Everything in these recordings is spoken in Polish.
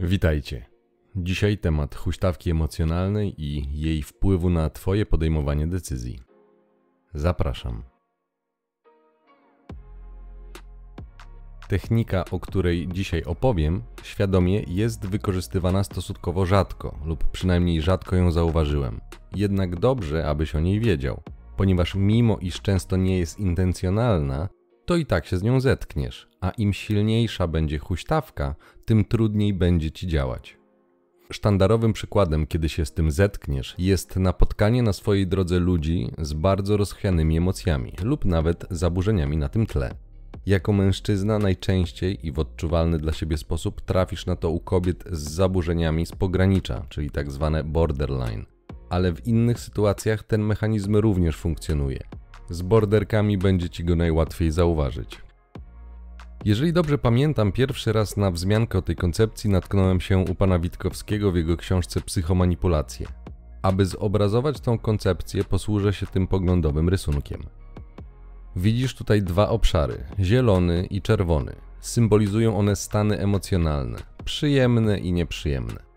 Witajcie. Dzisiaj temat huśtawki emocjonalnej i jej wpływu na Twoje podejmowanie decyzji. Zapraszam. Technika, o której dzisiaj opowiem, świadomie jest wykorzystywana stosunkowo rzadko, lub przynajmniej rzadko ją zauważyłem. Jednak dobrze, abyś o niej wiedział, ponieważ mimo iż często nie jest intencjonalna, to i tak się z nią zetkniesz, a im silniejsza będzie huśtawka, tym trudniej będzie ci działać. Sztandarowym przykładem, kiedy się z tym zetkniesz, jest napotkanie na swojej drodze ludzi z bardzo rozchwianymi emocjami lub nawet zaburzeniami na tym tle. Jako mężczyzna najczęściej i w odczuwalny dla siebie sposób trafisz na to u kobiet z zaburzeniami z pogranicza, czyli tak zwane borderline. Ale w innych sytuacjach ten mechanizm również funkcjonuje. Z borderkami będzie ci go najłatwiej zauważyć. Jeżeli dobrze pamiętam, pierwszy raz na wzmiankę o tej koncepcji natknąłem się u pana Witkowskiego w jego książce Psychomanipulacje. Aby zobrazować tą koncepcję, posłużę się tym poglądowym rysunkiem. Widzisz tutaj dwa obszary, zielony i czerwony. Symbolizują one stany emocjonalne, przyjemne i nieprzyjemne.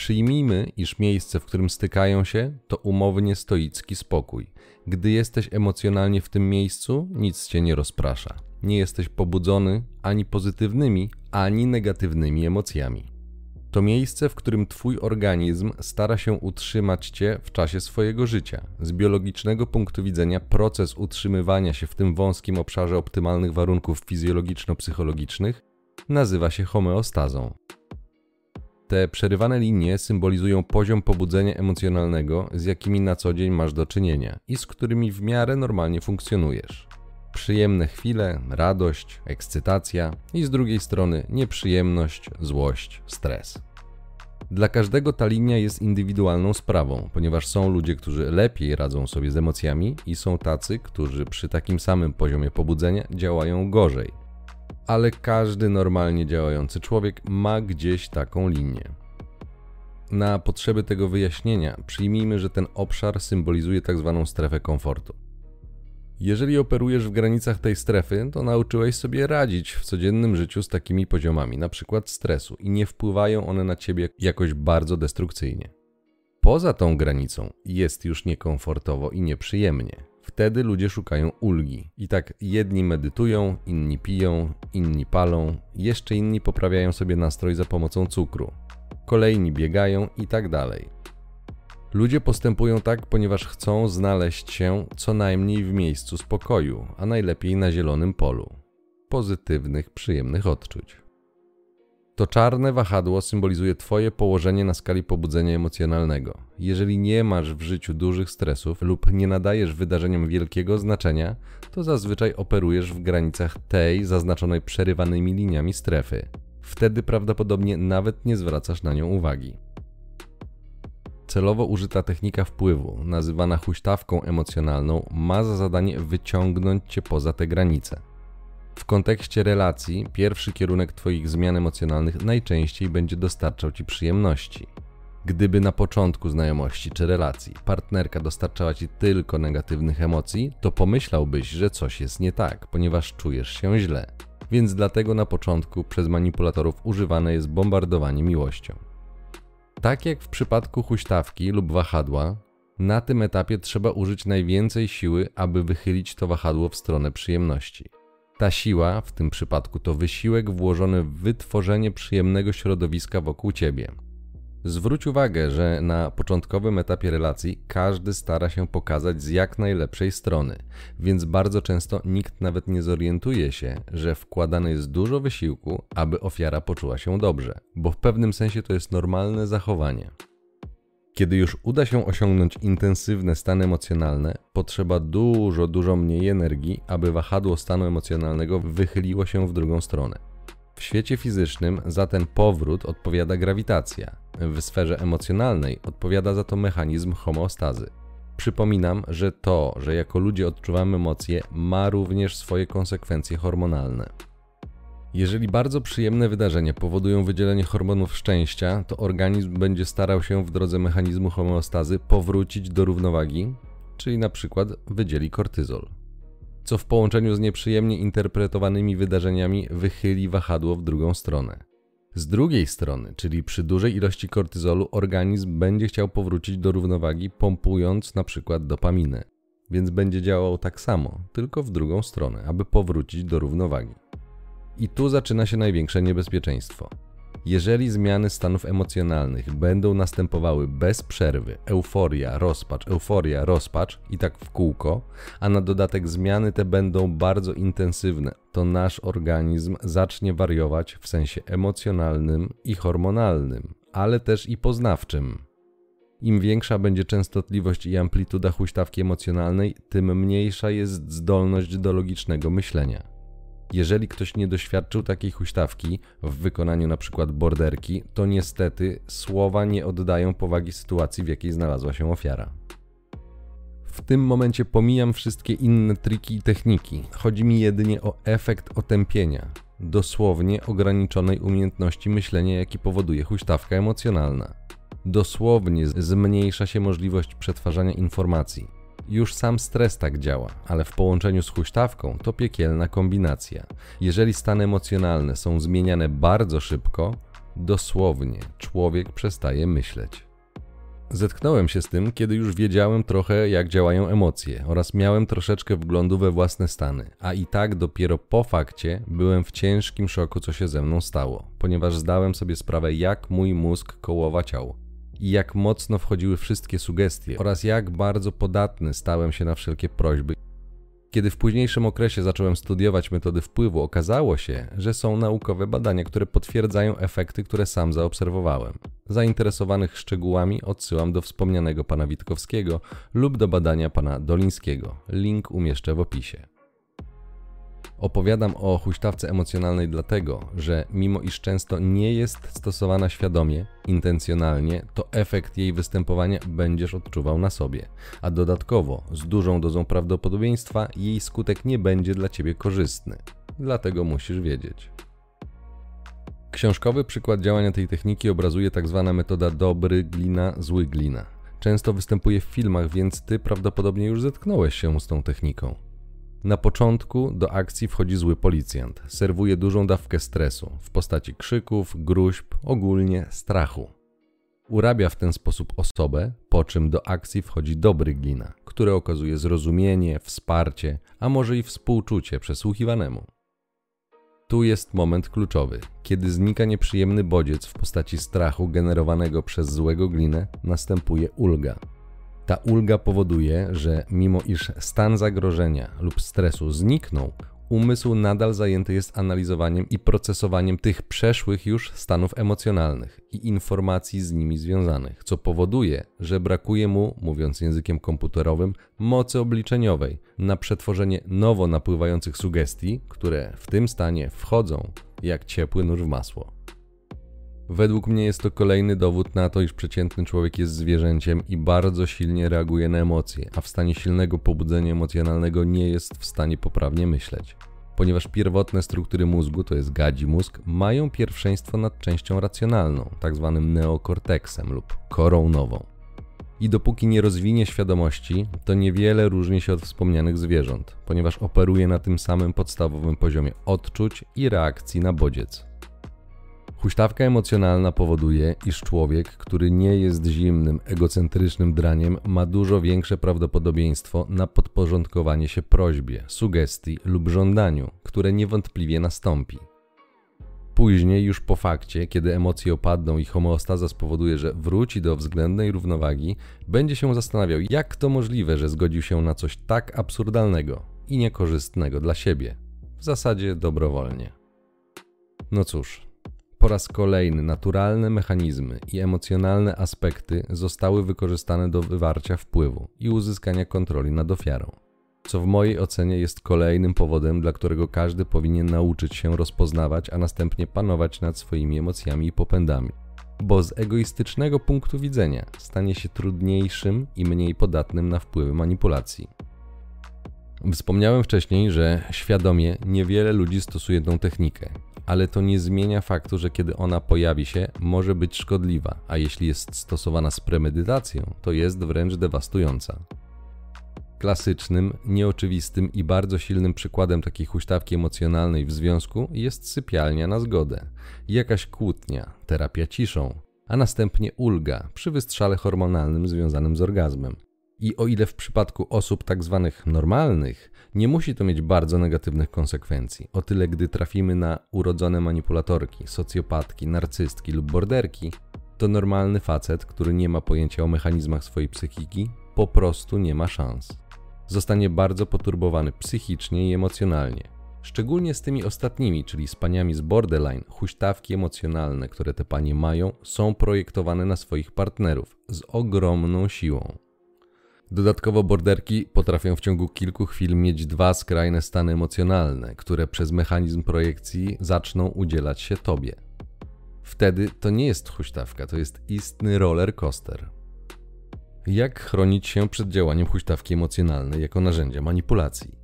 Przyjmijmy, iż miejsce, w którym stykają się, to umownie stoicki spokój. Gdy jesteś emocjonalnie w tym miejscu, nic cię nie rozprasza. Nie jesteś pobudzony ani pozytywnymi, ani negatywnymi emocjami. To miejsce, w którym Twój organizm stara się utrzymać Cię w czasie swojego życia. Z biologicznego punktu widzenia, proces utrzymywania się w tym wąskim obszarze optymalnych warunków fizjologiczno-psychologicznych nazywa się homeostazą. Te przerywane linie symbolizują poziom pobudzenia emocjonalnego, z jakimi na co dzień masz do czynienia i z którymi w miarę normalnie funkcjonujesz. Przyjemne chwile, radość, ekscytacja i z drugiej strony nieprzyjemność, złość, stres. Dla każdego ta linia jest indywidualną sprawą, ponieważ są ludzie, którzy lepiej radzą sobie z emocjami i są tacy, którzy przy takim samym poziomie pobudzenia działają gorzej ale każdy normalnie działający człowiek ma gdzieś taką linię. Na potrzeby tego wyjaśnienia przyjmijmy, że ten obszar symbolizuje tak zwaną strefę komfortu. Jeżeli operujesz w granicach tej strefy, to nauczyłeś sobie radzić w codziennym życiu z takimi poziomami, np. stresu, i nie wpływają one na ciebie jakoś bardzo destrukcyjnie. Poza tą granicą jest już niekomfortowo i nieprzyjemnie. Wtedy ludzie szukają ulgi. I tak jedni medytują, inni piją, inni palą, jeszcze inni poprawiają sobie nastrój za pomocą cukru. Kolejni biegają i tak dalej. Ludzie postępują tak, ponieważ chcą znaleźć się co najmniej w miejscu spokoju, a najlepiej na zielonym polu. Pozytywnych, przyjemnych odczuć. To czarne wahadło symbolizuje Twoje położenie na skali pobudzenia emocjonalnego. Jeżeli nie masz w życiu dużych stresów lub nie nadajesz wydarzeniom wielkiego znaczenia, to zazwyczaj operujesz w granicach tej zaznaczonej przerywanymi liniami strefy. Wtedy prawdopodobnie nawet nie zwracasz na nią uwagi. Celowo użyta technika wpływu, nazywana huśtawką emocjonalną, ma za zadanie wyciągnąć cię poza te granice. W kontekście relacji, pierwszy kierunek Twoich zmian emocjonalnych najczęściej będzie dostarczał Ci przyjemności. Gdyby na początku znajomości czy relacji partnerka dostarczała Ci tylko negatywnych emocji, to pomyślałbyś, że coś jest nie tak, ponieważ czujesz się źle. Więc dlatego na początku przez manipulatorów używane jest bombardowanie miłością. Tak jak w przypadku huśtawki lub wahadła, na tym etapie trzeba użyć najwięcej siły, aby wychylić to wahadło w stronę przyjemności. Ta siła, w tym przypadku, to wysiłek włożony w wytworzenie przyjemnego środowiska wokół ciebie. Zwróć uwagę, że na początkowym etapie relacji każdy stara się pokazać z jak najlepszej strony, więc bardzo często nikt nawet nie zorientuje się, że wkładane jest dużo wysiłku, aby ofiara poczuła się dobrze, bo w pewnym sensie to jest normalne zachowanie. Kiedy już uda się osiągnąć intensywne stany emocjonalne, potrzeba dużo, dużo mniej energii, aby wahadło stanu emocjonalnego wychyliło się w drugą stronę. W świecie fizycznym za ten powrót odpowiada grawitacja, w sferze emocjonalnej odpowiada za to mechanizm homeostazy. Przypominam, że to, że jako ludzie odczuwamy emocje, ma również swoje konsekwencje hormonalne. Jeżeli bardzo przyjemne wydarzenia powodują wydzielenie hormonów szczęścia, to organizm będzie starał się w drodze mechanizmu homeostazy powrócić do równowagi, czyli na przykład wydzieli kortyzol. Co w połączeniu z nieprzyjemnie interpretowanymi wydarzeniami wychyli wahadło w drugą stronę. Z drugiej strony, czyli przy dużej ilości kortyzolu, organizm będzie chciał powrócić do równowagi, pompując na przykład dopaminę. Więc będzie działał tak samo, tylko w drugą stronę, aby powrócić do równowagi. I tu zaczyna się największe niebezpieczeństwo. Jeżeli zmiany stanów emocjonalnych będą następowały bez przerwy, euforia, rozpacz, euforia, rozpacz i tak w kółko, a na dodatek zmiany te będą bardzo intensywne, to nasz organizm zacznie wariować w sensie emocjonalnym i hormonalnym, ale też i poznawczym. Im większa będzie częstotliwość i amplituda huśtawki emocjonalnej, tym mniejsza jest zdolność do logicznego myślenia. Jeżeli ktoś nie doświadczył takiej huśtawki w wykonaniu na przykład borderki, to niestety słowa nie oddają powagi sytuacji, w jakiej znalazła się ofiara. W tym momencie pomijam wszystkie inne triki i techniki. Chodzi mi jedynie o efekt otępienia, dosłownie ograniczonej umiejętności myślenia, jaki powoduje huśtawka emocjonalna. Dosłownie zmniejsza się możliwość przetwarzania informacji już sam stres tak działa, ale w połączeniu z huśtawką to piekielna kombinacja. Jeżeli stany emocjonalne są zmieniane bardzo szybko, dosłownie człowiek przestaje myśleć. Zetknąłem się z tym, kiedy już wiedziałem trochę, jak działają emocje oraz miałem troszeczkę wglądu we własne stany, a i tak dopiero po fakcie byłem w ciężkim szoku, co się ze mną stało, ponieważ zdałem sobie sprawę, jak mój mózg kołowa ciało i jak mocno wchodziły wszystkie sugestie oraz jak bardzo podatny stałem się na wszelkie prośby. Kiedy w późniejszym okresie zacząłem studiować metody wpływu, okazało się, że są naukowe badania, które potwierdzają efekty, które sam zaobserwowałem. Zainteresowanych szczegółami odsyłam do wspomnianego pana Witkowskiego lub do badania pana Dolińskiego. Link umieszczę w opisie. Opowiadam o huśtawce emocjonalnej dlatego, że mimo iż często nie jest stosowana świadomie, intencjonalnie, to efekt jej występowania będziesz odczuwał na sobie, a dodatkowo z dużą dozą prawdopodobieństwa jej skutek nie będzie dla ciebie korzystny. Dlatego musisz wiedzieć. Książkowy przykład działania tej techniki obrazuje tzw. Tak metoda dobry glina, zły glina. Często występuje w filmach, więc ty prawdopodobnie już zetknąłeś się z tą techniką. Na początku do akcji wchodzi zły policjant. Serwuje dużą dawkę stresu w postaci krzyków, gruźb, ogólnie strachu. Urabia w ten sposób osobę, po czym do akcji wchodzi dobry glina, który okazuje zrozumienie, wsparcie, a może i współczucie przesłuchiwanemu. Tu jest moment kluczowy. Kiedy znika nieprzyjemny bodziec w postaci strachu generowanego przez złego glinę, następuje ulga. Ta ulga powoduje, że mimo iż stan zagrożenia lub stresu zniknął, umysł nadal zajęty jest analizowaniem i procesowaniem tych przeszłych już stanów emocjonalnych i informacji z nimi związanych, co powoduje, że brakuje mu, mówiąc językiem komputerowym, mocy obliczeniowej na przetworzenie nowo napływających sugestii, które w tym stanie wchodzą jak ciepły nóż w masło. Według mnie jest to kolejny dowód na to, iż przeciętny człowiek jest zwierzęciem i bardzo silnie reaguje na emocje, a w stanie silnego pobudzenia emocjonalnego nie jest w stanie poprawnie myśleć. Ponieważ pierwotne struktury mózgu, to jest gadzi mózg, mają pierwszeństwo nad częścią racjonalną, tak zwanym neokorteksem lub korą nową. I dopóki nie rozwinie świadomości, to niewiele różni się od wspomnianych zwierząt, ponieważ operuje na tym samym podstawowym poziomie odczuć i reakcji na bodziec. Huśtawka emocjonalna powoduje, iż człowiek, który nie jest zimnym, egocentrycznym draniem, ma dużo większe prawdopodobieństwo na podporządkowanie się prośbie, sugestii lub żądaniu, które niewątpliwie nastąpi. Później, już po fakcie, kiedy emocje opadną i homeostaza spowoduje, że wróci do względnej równowagi, będzie się zastanawiał, jak to możliwe, że zgodził się na coś tak absurdalnego i niekorzystnego dla siebie, w zasadzie dobrowolnie. No cóż, po raz kolejny naturalne mechanizmy i emocjonalne aspekty zostały wykorzystane do wywarcia wpływu i uzyskania kontroli nad ofiarą. Co w mojej ocenie jest kolejnym powodem, dla którego każdy powinien nauczyć się rozpoznawać, a następnie panować nad swoimi emocjami i popędami. Bo z egoistycznego punktu widzenia stanie się trudniejszym i mniej podatnym na wpływy manipulacji. Wspomniałem wcześniej, że świadomie niewiele ludzi stosuje tą technikę ale to nie zmienia faktu, że kiedy ona pojawi się, może być szkodliwa, a jeśli jest stosowana z premedytacją, to jest wręcz dewastująca. Klasycznym, nieoczywistym i bardzo silnym przykładem takiej huśtawki emocjonalnej w związku jest sypialnia na zgodę. Jakaś kłótnia, terapia ciszą, a następnie ulga przy wystrzale hormonalnym związanym z orgazmem. I o ile w przypadku osób tak zwanych normalnych nie musi to mieć bardzo negatywnych konsekwencji, o tyle gdy trafimy na urodzone manipulatorki, socjopatki, narcystki lub borderki, to normalny facet, który nie ma pojęcia o mechanizmach swojej psychiki, po prostu nie ma szans. Zostanie bardzo poturbowany psychicznie i emocjonalnie. Szczególnie z tymi ostatnimi, czyli z paniami z borderline, huśtawki emocjonalne, które te panie mają, są projektowane na swoich partnerów z ogromną siłą. Dodatkowo borderki potrafią w ciągu kilku chwil mieć dwa skrajne stany emocjonalne, które przez mechanizm projekcji zaczną udzielać się tobie. Wtedy to nie jest huśtawka, to jest istny roller coaster. Jak chronić się przed działaniem huśtawki emocjonalnej jako narzędzia manipulacji?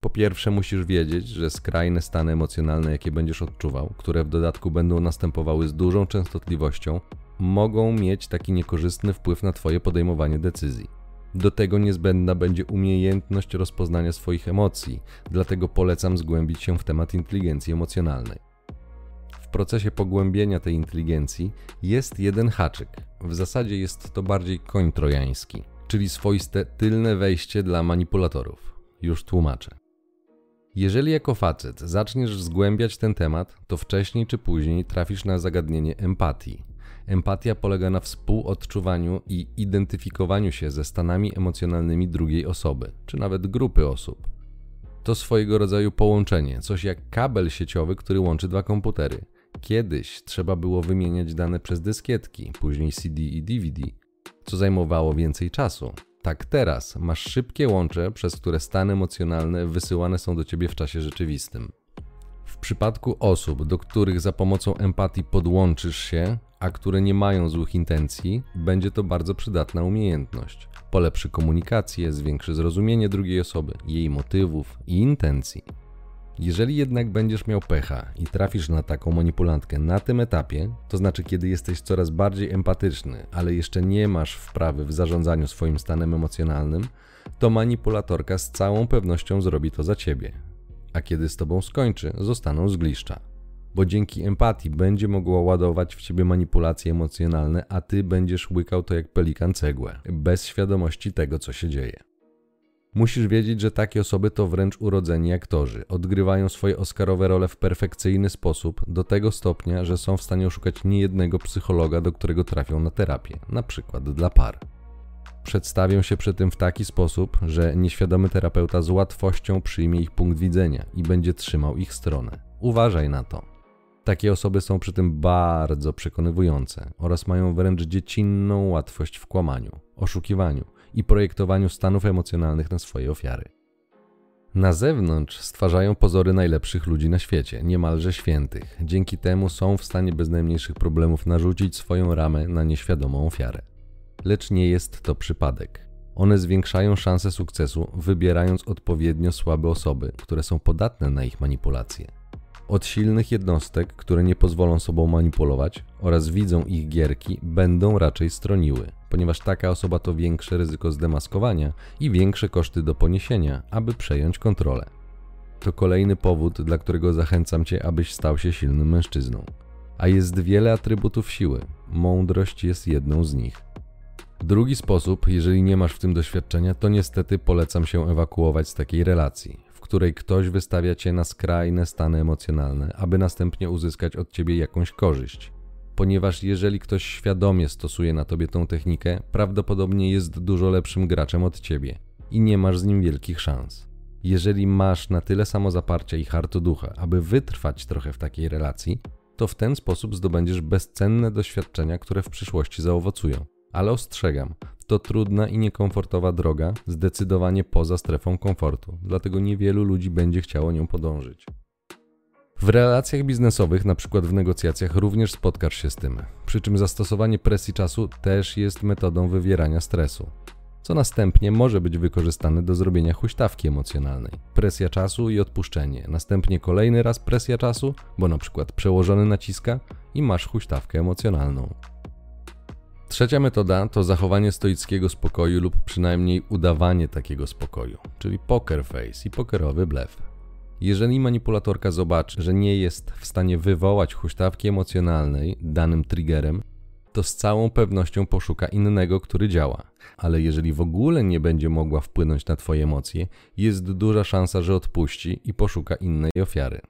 Po pierwsze, musisz wiedzieć, że skrajne stany emocjonalne, jakie będziesz odczuwał, które w dodatku będą następowały z dużą częstotliwością, mogą mieć taki niekorzystny wpływ na Twoje podejmowanie decyzji. Do tego niezbędna będzie umiejętność rozpoznania swoich emocji, dlatego polecam zgłębić się w temat inteligencji emocjonalnej. W procesie pogłębienia tej inteligencji jest jeden haczyk. W zasadzie jest to bardziej koń trojański, czyli swoiste tylne wejście dla manipulatorów. Już tłumaczę. Jeżeli jako facet zaczniesz zgłębiać ten temat, to wcześniej czy później trafisz na zagadnienie empatii. Empatia polega na współodczuwaniu i identyfikowaniu się ze stanami emocjonalnymi drugiej osoby, czy nawet grupy osób. To swojego rodzaju połączenie, coś jak kabel sieciowy, który łączy dwa komputery. Kiedyś trzeba było wymieniać dane przez dyskietki, później CD i DVD, co zajmowało więcej czasu. Tak teraz masz szybkie łącze, przez które stany emocjonalne wysyłane są do ciebie w czasie rzeczywistym. W przypadku osób, do których za pomocą empatii podłączysz się, a które nie mają złych intencji, będzie to bardzo przydatna umiejętność. Polepszy komunikację, zwiększy zrozumienie drugiej osoby, jej motywów i intencji. Jeżeli jednak będziesz miał pecha i trafisz na taką manipulantkę na tym etapie, to znaczy kiedy jesteś coraz bardziej empatyczny, ale jeszcze nie masz wprawy w zarządzaniu swoim stanem emocjonalnym, to manipulatorka z całą pewnością zrobi to za ciebie. A kiedy z tobą skończy, zostaną z gliszcza. Bo dzięki empatii będzie mogła ładować w ciebie manipulacje emocjonalne, a ty będziesz łykał to jak pelikan cegłę, bez świadomości tego, co się dzieje. Musisz wiedzieć, że takie osoby to wręcz urodzeni aktorzy. Odgrywają swoje oscarowe role w perfekcyjny sposób, do tego stopnia, że są w stanie oszukać niejednego psychologa, do którego trafią na terapię, na przykład dla par. Przedstawią się przy tym w taki sposób, że nieświadomy terapeuta z łatwością przyjmie ich punkt widzenia i będzie trzymał ich stronę. Uważaj na to. Takie osoby są przy tym bardzo przekonywujące oraz mają wręcz dziecinną łatwość w kłamaniu, oszukiwaniu i projektowaniu stanów emocjonalnych na swoje ofiary. Na zewnątrz stwarzają pozory najlepszych ludzi na świecie, niemalże świętych. Dzięki temu są w stanie bez najmniejszych problemów narzucić swoją ramę na nieświadomą ofiarę. Lecz nie jest to przypadek. One zwiększają szanse sukcesu, wybierając odpowiednio słabe osoby, które są podatne na ich manipulacje. Od silnych jednostek, które nie pozwolą sobą manipulować oraz widzą ich gierki, będą raczej stroniły, ponieważ taka osoba to większe ryzyko zdemaskowania i większe koszty do poniesienia, aby przejąć kontrolę. To kolejny powód, dla którego zachęcam Cię, abyś stał się silnym mężczyzną. A jest wiele atrybutów siły, mądrość jest jedną z nich. Drugi sposób, jeżeli nie masz w tym doświadczenia, to niestety polecam się ewakuować z takiej relacji, w której ktoś wystawia cię na skrajne stany emocjonalne, aby następnie uzyskać od ciebie jakąś korzyść. Ponieważ jeżeli ktoś świadomie stosuje na tobie tą technikę, prawdopodobnie jest dużo lepszym graczem od ciebie i nie masz z nim wielkich szans. Jeżeli masz na tyle samo zaparcia i hartu ducha, aby wytrwać trochę w takiej relacji, to w ten sposób zdobędziesz bezcenne doświadczenia, które w przyszłości zaowocują. Ale ostrzegam, to trudna i niekomfortowa droga, zdecydowanie poza strefą komfortu, dlatego niewielu ludzi będzie chciało nią podążyć. W relacjach biznesowych, na przykład w negocjacjach, również spotkasz się z tym, przy czym zastosowanie presji czasu też jest metodą wywierania stresu, co następnie może być wykorzystane do zrobienia huśtawki emocjonalnej. Presja czasu i odpuszczenie, następnie kolejny raz presja czasu, bo na przykład przełożony naciska i masz huśtawkę emocjonalną. Trzecia metoda to zachowanie stoickiego spokoju lub przynajmniej udawanie takiego spokoju, czyli poker face i pokerowy blef. Jeżeli manipulatorka zobaczy, że nie jest w stanie wywołać huśtawki emocjonalnej danym triggerem, to z całą pewnością poszuka innego, który działa. Ale jeżeli w ogóle nie będzie mogła wpłynąć na Twoje emocje, jest duża szansa, że odpuści i poszuka innej ofiary.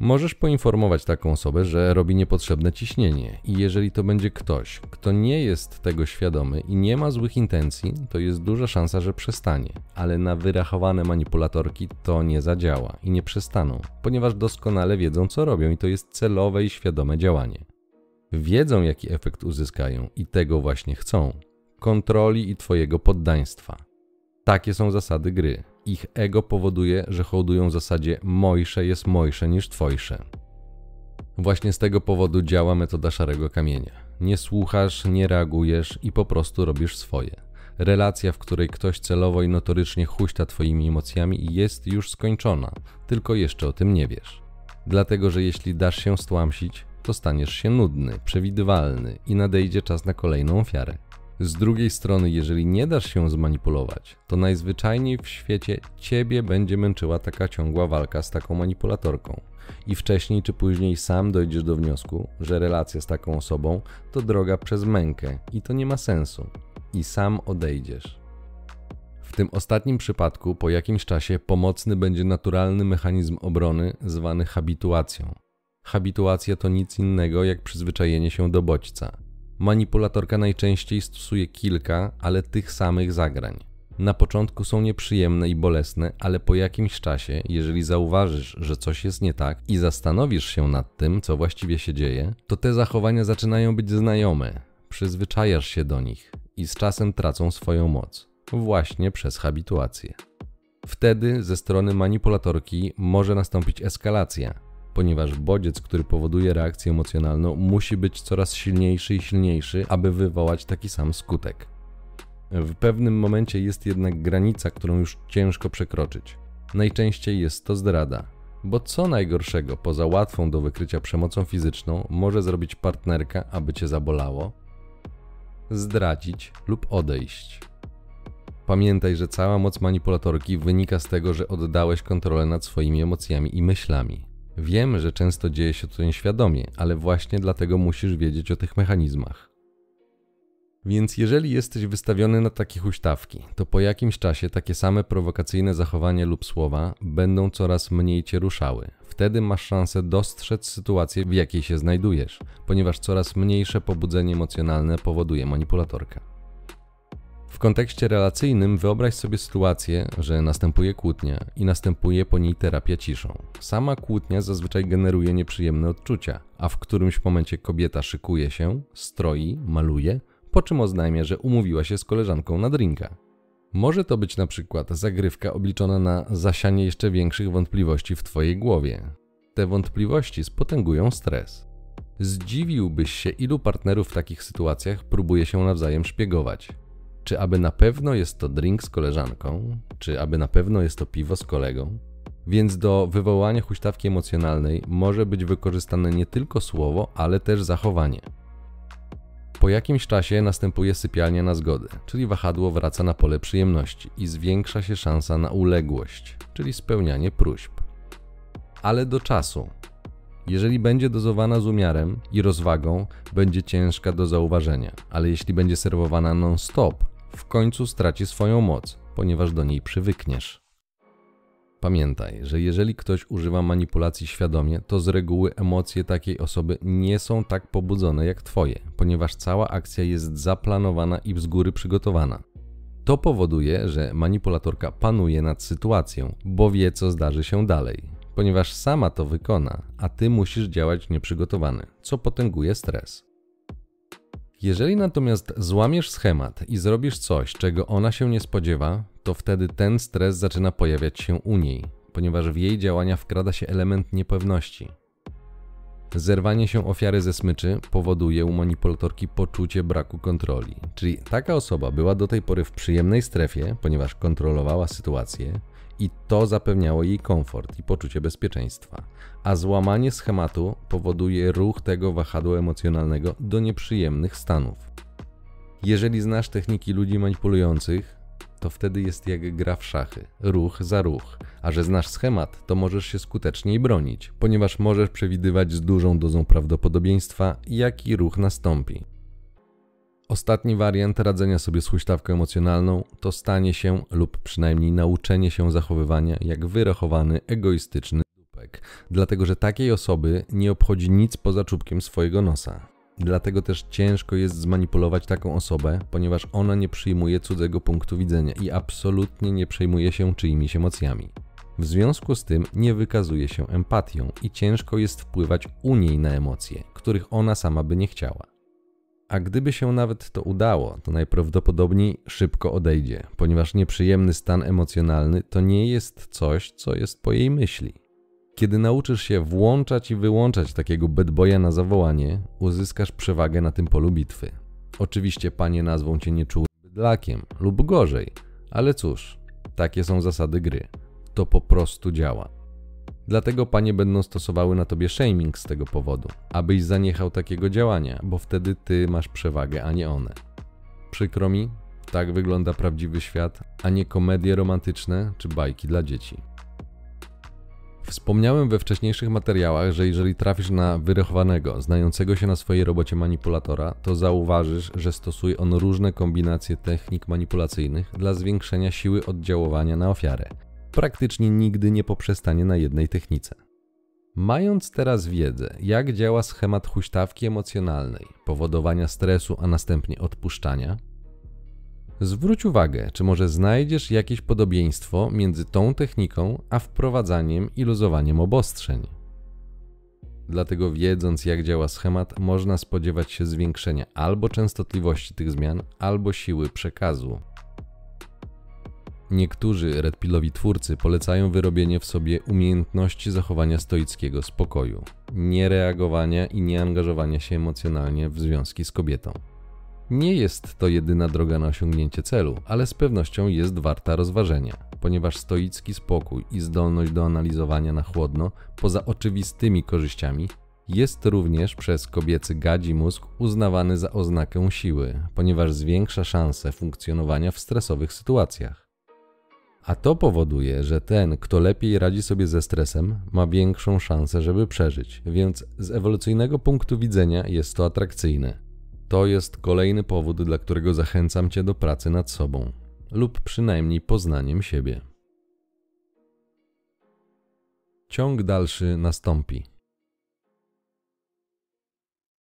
Możesz poinformować taką osobę, że robi niepotrzebne ciśnienie, i jeżeli to będzie ktoś, kto nie jest tego świadomy i nie ma złych intencji, to jest duża szansa, że przestanie. Ale na wyrachowane manipulatorki to nie zadziała i nie przestaną, ponieważ doskonale wiedzą, co robią, i to jest celowe i świadome działanie. Wiedzą, jaki efekt uzyskają, i tego właśnie chcą kontroli i Twojego poddaństwa. Takie są zasady gry. Ich ego powoduje, że hołdują zasadzie mojsze jest mojsze niż twojsze. Właśnie z tego powodu działa metoda szarego kamienia. Nie słuchasz, nie reagujesz i po prostu robisz swoje. Relacja, w której ktoś celowo i notorycznie huśta twoimi emocjami jest już skończona, tylko jeszcze o tym nie wiesz. Dlatego, że jeśli dasz się stłamsić, to staniesz się nudny, przewidywalny i nadejdzie czas na kolejną ofiarę. Z drugiej strony, jeżeli nie dasz się zmanipulować, to najzwyczajniej w świecie ciebie będzie męczyła taka ciągła walka z taką manipulatorką. I wcześniej czy później sam dojdziesz do wniosku, że relacja z taką osobą to droga przez mękę i to nie ma sensu. I sam odejdziesz. W tym ostatnim przypadku po jakimś czasie pomocny będzie naturalny mechanizm obrony zwany habituacją. Habituacja to nic innego jak przyzwyczajenie się do bodźca. Manipulatorka najczęściej stosuje kilka, ale tych samych zagrań. Na początku są nieprzyjemne i bolesne, ale po jakimś czasie, jeżeli zauważysz, że coś jest nie tak i zastanowisz się nad tym, co właściwie się dzieje, to te zachowania zaczynają być znajome, przyzwyczajasz się do nich i z czasem tracą swoją moc, właśnie przez habituację. Wtedy ze strony manipulatorki może nastąpić eskalacja, ponieważ bodziec, który powoduje reakcję emocjonalną, musi być coraz silniejszy i silniejszy, aby wywołać taki sam skutek. W pewnym momencie jest jednak granica, którą już ciężko przekroczyć. Najczęściej jest to zdrada, bo co najgorszego poza łatwą do wykrycia przemocą fizyczną może zrobić partnerka, aby cię zabolało? Zdradzić lub odejść. Pamiętaj, że cała moc manipulatorki wynika z tego, że oddałeś kontrolę nad swoimi emocjami i myślami. Wiem, że często dzieje się to nieświadomie, ale właśnie dlatego musisz wiedzieć o tych mechanizmach. Więc jeżeli jesteś wystawiony na takie huśtawki, to po jakimś czasie takie same prowokacyjne zachowania lub słowa będą coraz mniej cię ruszały. Wtedy masz szansę dostrzec sytuację, w jakiej się znajdujesz, ponieważ coraz mniejsze pobudzenie emocjonalne powoduje manipulatorka. W kontekście relacyjnym wyobraź sobie sytuację, że następuje kłótnia i następuje po niej terapia ciszą. Sama kłótnia zazwyczaj generuje nieprzyjemne odczucia, a w którymś momencie kobieta szykuje się, stroi, maluje, po czym oznajmia, że umówiła się z koleżanką na drinka. Może to być na przykład zagrywka obliczona na zasianie jeszcze większych wątpliwości w Twojej głowie. Te wątpliwości spotęgują stres. Zdziwiłbyś się, ilu partnerów w takich sytuacjach próbuje się nawzajem szpiegować. Czy aby na pewno jest to drink z koleżanką? Czy aby na pewno jest to piwo z kolegą? Więc do wywołania huśtawki emocjonalnej może być wykorzystane nie tylko słowo, ale też zachowanie. Po jakimś czasie następuje sypialnia na zgodę, czyli wahadło wraca na pole przyjemności i zwiększa się szansa na uległość, czyli spełnianie próśb. Ale do czasu. Jeżeli będzie dozowana z umiarem i rozwagą, będzie ciężka do zauważenia, ale jeśli będzie serwowana non-stop, w końcu straci swoją moc, ponieważ do niej przywykniesz. Pamiętaj, że jeżeli ktoś używa manipulacji świadomie, to z reguły emocje takiej osoby nie są tak pobudzone jak Twoje, ponieważ cała akcja jest zaplanowana i z góry przygotowana. To powoduje, że manipulatorka panuje nad sytuacją, bo wie, co zdarzy się dalej, ponieważ sama to wykona, a ty musisz działać nieprzygotowany, co potęguje stres. Jeżeli natomiast złamiesz schemat i zrobisz coś, czego ona się nie spodziewa, to wtedy ten stres zaczyna pojawiać się u niej, ponieważ w jej działania wkrada się element niepewności. Zerwanie się ofiary ze smyczy powoduje u manipulatorki poczucie braku kontroli, czyli taka osoba była do tej pory w przyjemnej strefie, ponieważ kontrolowała sytuację i to zapewniało jej komfort i poczucie bezpieczeństwa. A złamanie schematu powoduje ruch tego wahadła emocjonalnego do nieprzyjemnych stanów. Jeżeli znasz techniki ludzi manipulujących, to wtedy jest jak gra w szachy, ruch za ruch. A że znasz schemat, to możesz się skuteczniej bronić, ponieważ możesz przewidywać z dużą dozą prawdopodobieństwa, jaki ruch nastąpi. Ostatni wariant radzenia sobie z huśtawką emocjonalną to stanie się lub przynajmniej nauczenie się zachowywania jak wyrachowany, egoistyczny dupek, dlatego że takiej osoby nie obchodzi nic poza czubkiem swojego nosa. Dlatego też ciężko jest zmanipulować taką osobę, ponieważ ona nie przyjmuje cudzego punktu widzenia i absolutnie nie przejmuje się czyimiś emocjami. W związku z tym nie wykazuje się empatią i ciężko jest wpływać u niej na emocje, których ona sama by nie chciała. A gdyby się nawet to udało, to najprawdopodobniej szybko odejdzie, ponieważ nieprzyjemny stan emocjonalny to nie jest coś, co jest po jej myśli. Kiedy nauczysz się włączać i wyłączać takiego bedboya na zawołanie, uzyskasz przewagę na tym polu bitwy. Oczywiście panie nazwą cię nieczułym bydlakiem lub gorzej, ale cóż, takie są zasady gry. To po prostu działa. Dlatego panie będą stosowały na tobie shaming z tego powodu, abyś zaniechał takiego działania, bo wtedy ty masz przewagę, a nie one. Przykro mi, tak wygląda prawdziwy świat, a nie komedie romantyczne czy bajki dla dzieci. Wspomniałem we wcześniejszych materiałach, że jeżeli trafisz na wyrachowanego, znającego się na swojej robocie manipulatora, to zauważysz, że stosuje on różne kombinacje technik manipulacyjnych dla zwiększenia siły oddziaływania na ofiarę. Praktycznie nigdy nie poprzestanie na jednej technice. Mając teraz wiedzę, jak działa schemat huśtawki emocjonalnej, powodowania stresu, a następnie odpuszczania, Zwróć uwagę, czy może znajdziesz jakieś podobieństwo między tą techniką a wprowadzaniem i luzowaniem obostrzeń. Dlatego wiedząc jak działa schemat, można spodziewać się zwiększenia albo częstotliwości tych zmian, albo siły przekazu. Niektórzy redpilowi twórcy polecają wyrobienie w sobie umiejętności zachowania stoickiego spokoju, niereagowania i nieangażowania się emocjonalnie w związki z kobietą. Nie jest to jedyna droga na osiągnięcie celu, ale z pewnością jest warta rozważenia, ponieważ stoicki spokój i zdolność do analizowania na chłodno, poza oczywistymi korzyściami, jest również przez kobiecy gadzi mózg uznawany za oznakę siły, ponieważ zwiększa szanse funkcjonowania w stresowych sytuacjach. A to powoduje, że ten, kto lepiej radzi sobie ze stresem, ma większą szansę, żeby przeżyć, więc z ewolucyjnego punktu widzenia jest to atrakcyjne. To jest kolejny powód, dla którego zachęcam Cię do pracy nad sobą, lub przynajmniej poznaniem siebie. Ciąg dalszy nastąpi.